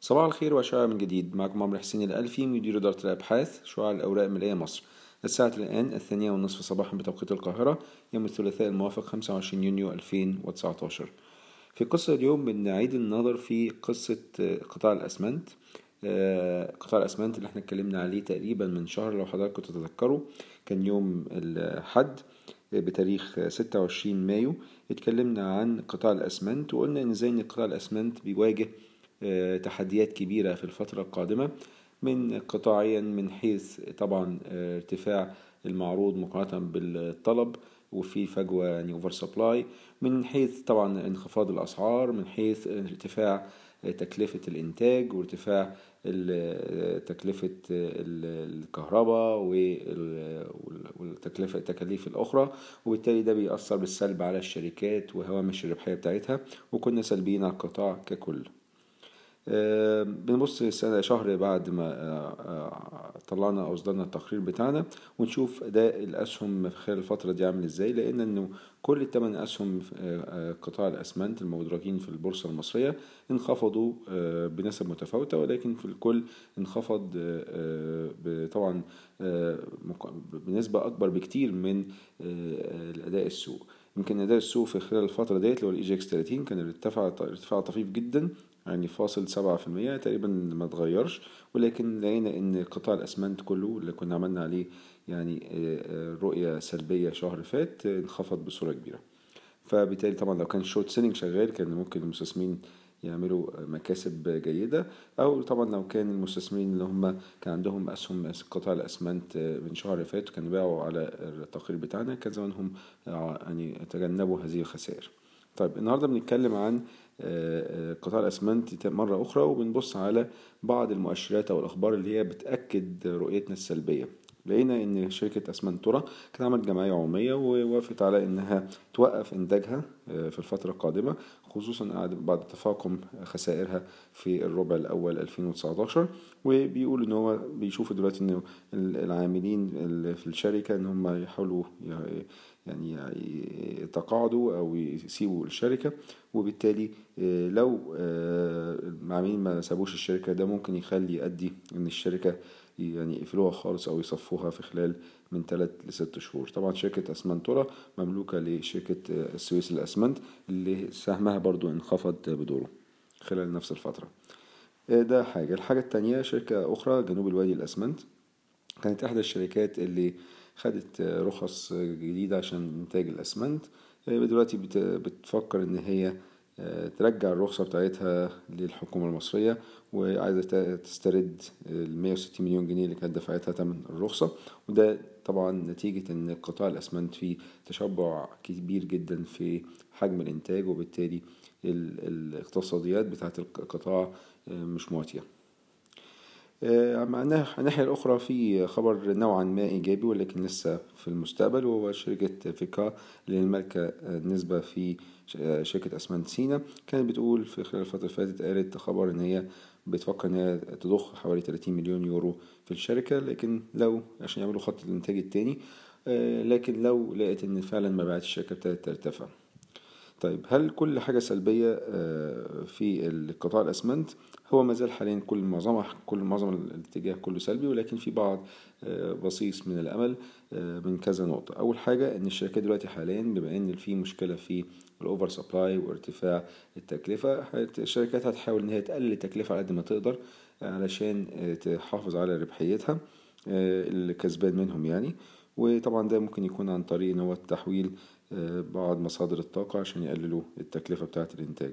صباح الخير وشعاع من جديد. معكم عمرو حسين الألفي مدير إدارة الأبحاث شعاع الأوراق المالية مصر. الساعة الآن الثانية والنصف صباحا بتوقيت القاهرة يوم الثلاثاء الموافق 25 يونيو 2019 في قصة اليوم بنعيد النظر في قصة قطاع الأسمنت. قطاع الأسمنت اللي إحنا اتكلمنا عليه تقريبا من شهر لو حضراتكم تتذكروا. كان يوم الحد. بتاريخ 26 مايو اتكلمنا عن قطاع الأسمنت وقلنا إن إزاي إن قطاع الأسمنت بيواجه تحديات كبيرة في الفترة القادمة من قطاعيا من حيث طبعا ارتفاع المعروض مقارنة بالطلب وفي فجوة يعني over supply من حيث طبعا انخفاض الأسعار من حيث ارتفاع تكلفة الإنتاج وارتفاع تكلفة الكهرباء والتكلفة التكاليف الأخرى. وبالتالي ده بيأثر بالسلب على الشركات وهوامش الربحية بتاعتها. وكنا سلبيين على القطاع ككل. بنبص سنة شهر بعد ما طلعنا أو أصدرنا التقرير بتاعنا ونشوف أداء الأسهم خلال الفترة دي عامل إزاي لأن إنه كل الثمان أسهم قطاع الأسمنت المدرجين في البورصة المصرية انخفضوا بنسب متفاوتة ولكن في الكل انخفض طبعا بنسبة أكبر بكتير من الأداء السوق. يمكن أداء السوق في خلال الفترة ديت اللي هو ال EGX 30 كان ارتفع ارتفاع طفيف جدا يعني فاصل سبعة في المية تقريبا ما اتغيرش ولكن لقينا إن قطاع الأسمنت كله اللي كنا عملنا عليه يعني رؤية سلبية شهر فات انخفض بصورة كبيرة. فبالتالي طبعا لو كان short selling شغال كان ممكن المستثمرين يعملوا مكاسب جيدة. أو طبعا لو كان المستثمرين اللي هم كان عندهم أسهم قطاع الأسمنت من شهر فات كانوا باعوا على التقرير بتاعنا كان زمانهم يعني تجنبوا هذه الخسائر. طيب النهاردة بنتكلم عن قطاع الأسمنت مرة أخرى وبنبص على بعض المؤشرات أو الأخبار اللي هي بتأكد رؤيتنا السلبية. لقينا إن شركة أسمنتورا كانت عملت جمعية عمومية ووافقت على إنها توقف إنتاجها في الفترة القادمة خصوصا بعد تفاقم خسائرها في الربع الأول 2019 وبيقول إن هو بيشوفوا دلوقتي إن العاملين في الشركة إن هم يحاولوا يعني يتقاعدوا أو يسيبوا الشركة وبالتالي لو العاملين ما سابوش الشركة ده ممكن يخلي يؤدي إن الشركة يعني يقفلوها خالص أو يصفوها في خلال من ثلاث لست شهور. طبعا شركة أسمنتورا مملوكة لشركة السويس الأسمنت اللي سهمها برضو انخفض بدوره خلال نفس الفترة. ده حاجة. الحاجة التانية شركة أخرى جنوب الوادي الأسمنت كانت إحدى الشركات اللي خدت رخص جديدة عشان إنتاج الأسمنت. دلوقتي بتفكر إن هي ترجع الرخصة بتاعتها للحكومة المصرية وعايزة تسترد ال 160 مليون جنيه اللي كانت دفعتها تمن الرخصة. وده طبعا نتيجة إن قطاع الأسمنت فيه تشبع كبير جدا في حجم الإنتاج وبالتالي الاقتصاديات بتاعت القطاع مش مواتية. مع الناحية الأخرى في خبر نوعا ما إيجابي ولكن لسه في المستقبل وهو شركة فيكا اللي المالكة نسبة في شركة أسمنت سينا. كانت بتقول في خلال الفترة اللي فاتت قالت خبر إن هي بتفكر إن هي تضخ حوالي 30 مليون يورو في الشركة لكن لو عشان يعملوا خط الإنتاج التاني لكن لو لقيت إن فعلا مبيعات الشركة ابتدت ترتفع. طيب هل كل حاجة سلبية في القطاع الأسمنت؟ هو ما زال حاليا كل معظمها كل معظم الاتجاه كله سلبي ولكن في بعض بصيص من الأمل من كذا نقطة. أول حاجة إن الشركات دلوقتي حاليا بما إن في مشكلة في الأوفر سبلاي وارتفاع التكلفة الشركات هتحاول إن هي تقلل التكلفة على قد ما تقدر علشان تحافظ على ربحيتها الكسبان منهم يعني. وطبعا ده ممكن يكون عن طريق إن هو التحويل بعض مصادر الطاقة عشان يقللوا التكلفة بتاعة الإنتاج.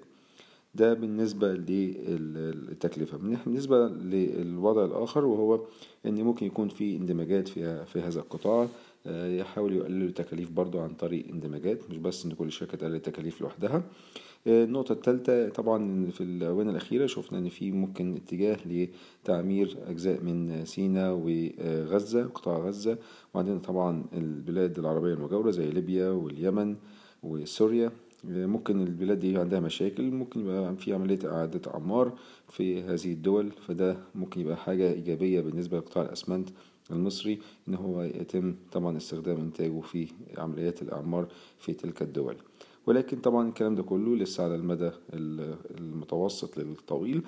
ده بالنسبة للتكلفة بالنسبة للوضع الآخر وهو إن ممكن يكون في اندماجات في هذا القطاع. يحاولوا يقللوا التكاليف برضو عن طريق اندماجات مش بس إن كل شركة تقلل التكاليف لوحدها. النقطة الثالثة طبعا في الآونة الأخيرة شفنا إن في ممكن اتجاه لتعمير أجزاء من سيناء وغزة قطاع غزة. وعندنا طبعا البلاد العربية المجاورة زي ليبيا واليمن وسوريا. ممكن البلاد دي عندها مشاكل ممكن يبقى في عملية إعادة أعمار في هذه الدول. فده ممكن يبقى حاجة إيجابية بالنسبة لقطاع الأسمنت المصري إن هو يتم طبعا استخدام إنتاجه في عمليات الإعمار في تلك الدول. ولكن طبعا الكلام ده كله لسه على المدى المتوسط للطويل.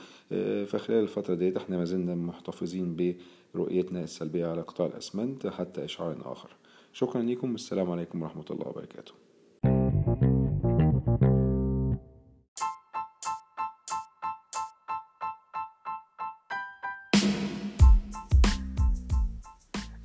فخلال الفترة ديت إحنا ما زلنا محتفظين برؤيتنا السلبية على قطاع الأسمنت حتى إشعار آخر. شكرا لكم. والسلام عليكم ورحمة الله وبركاته.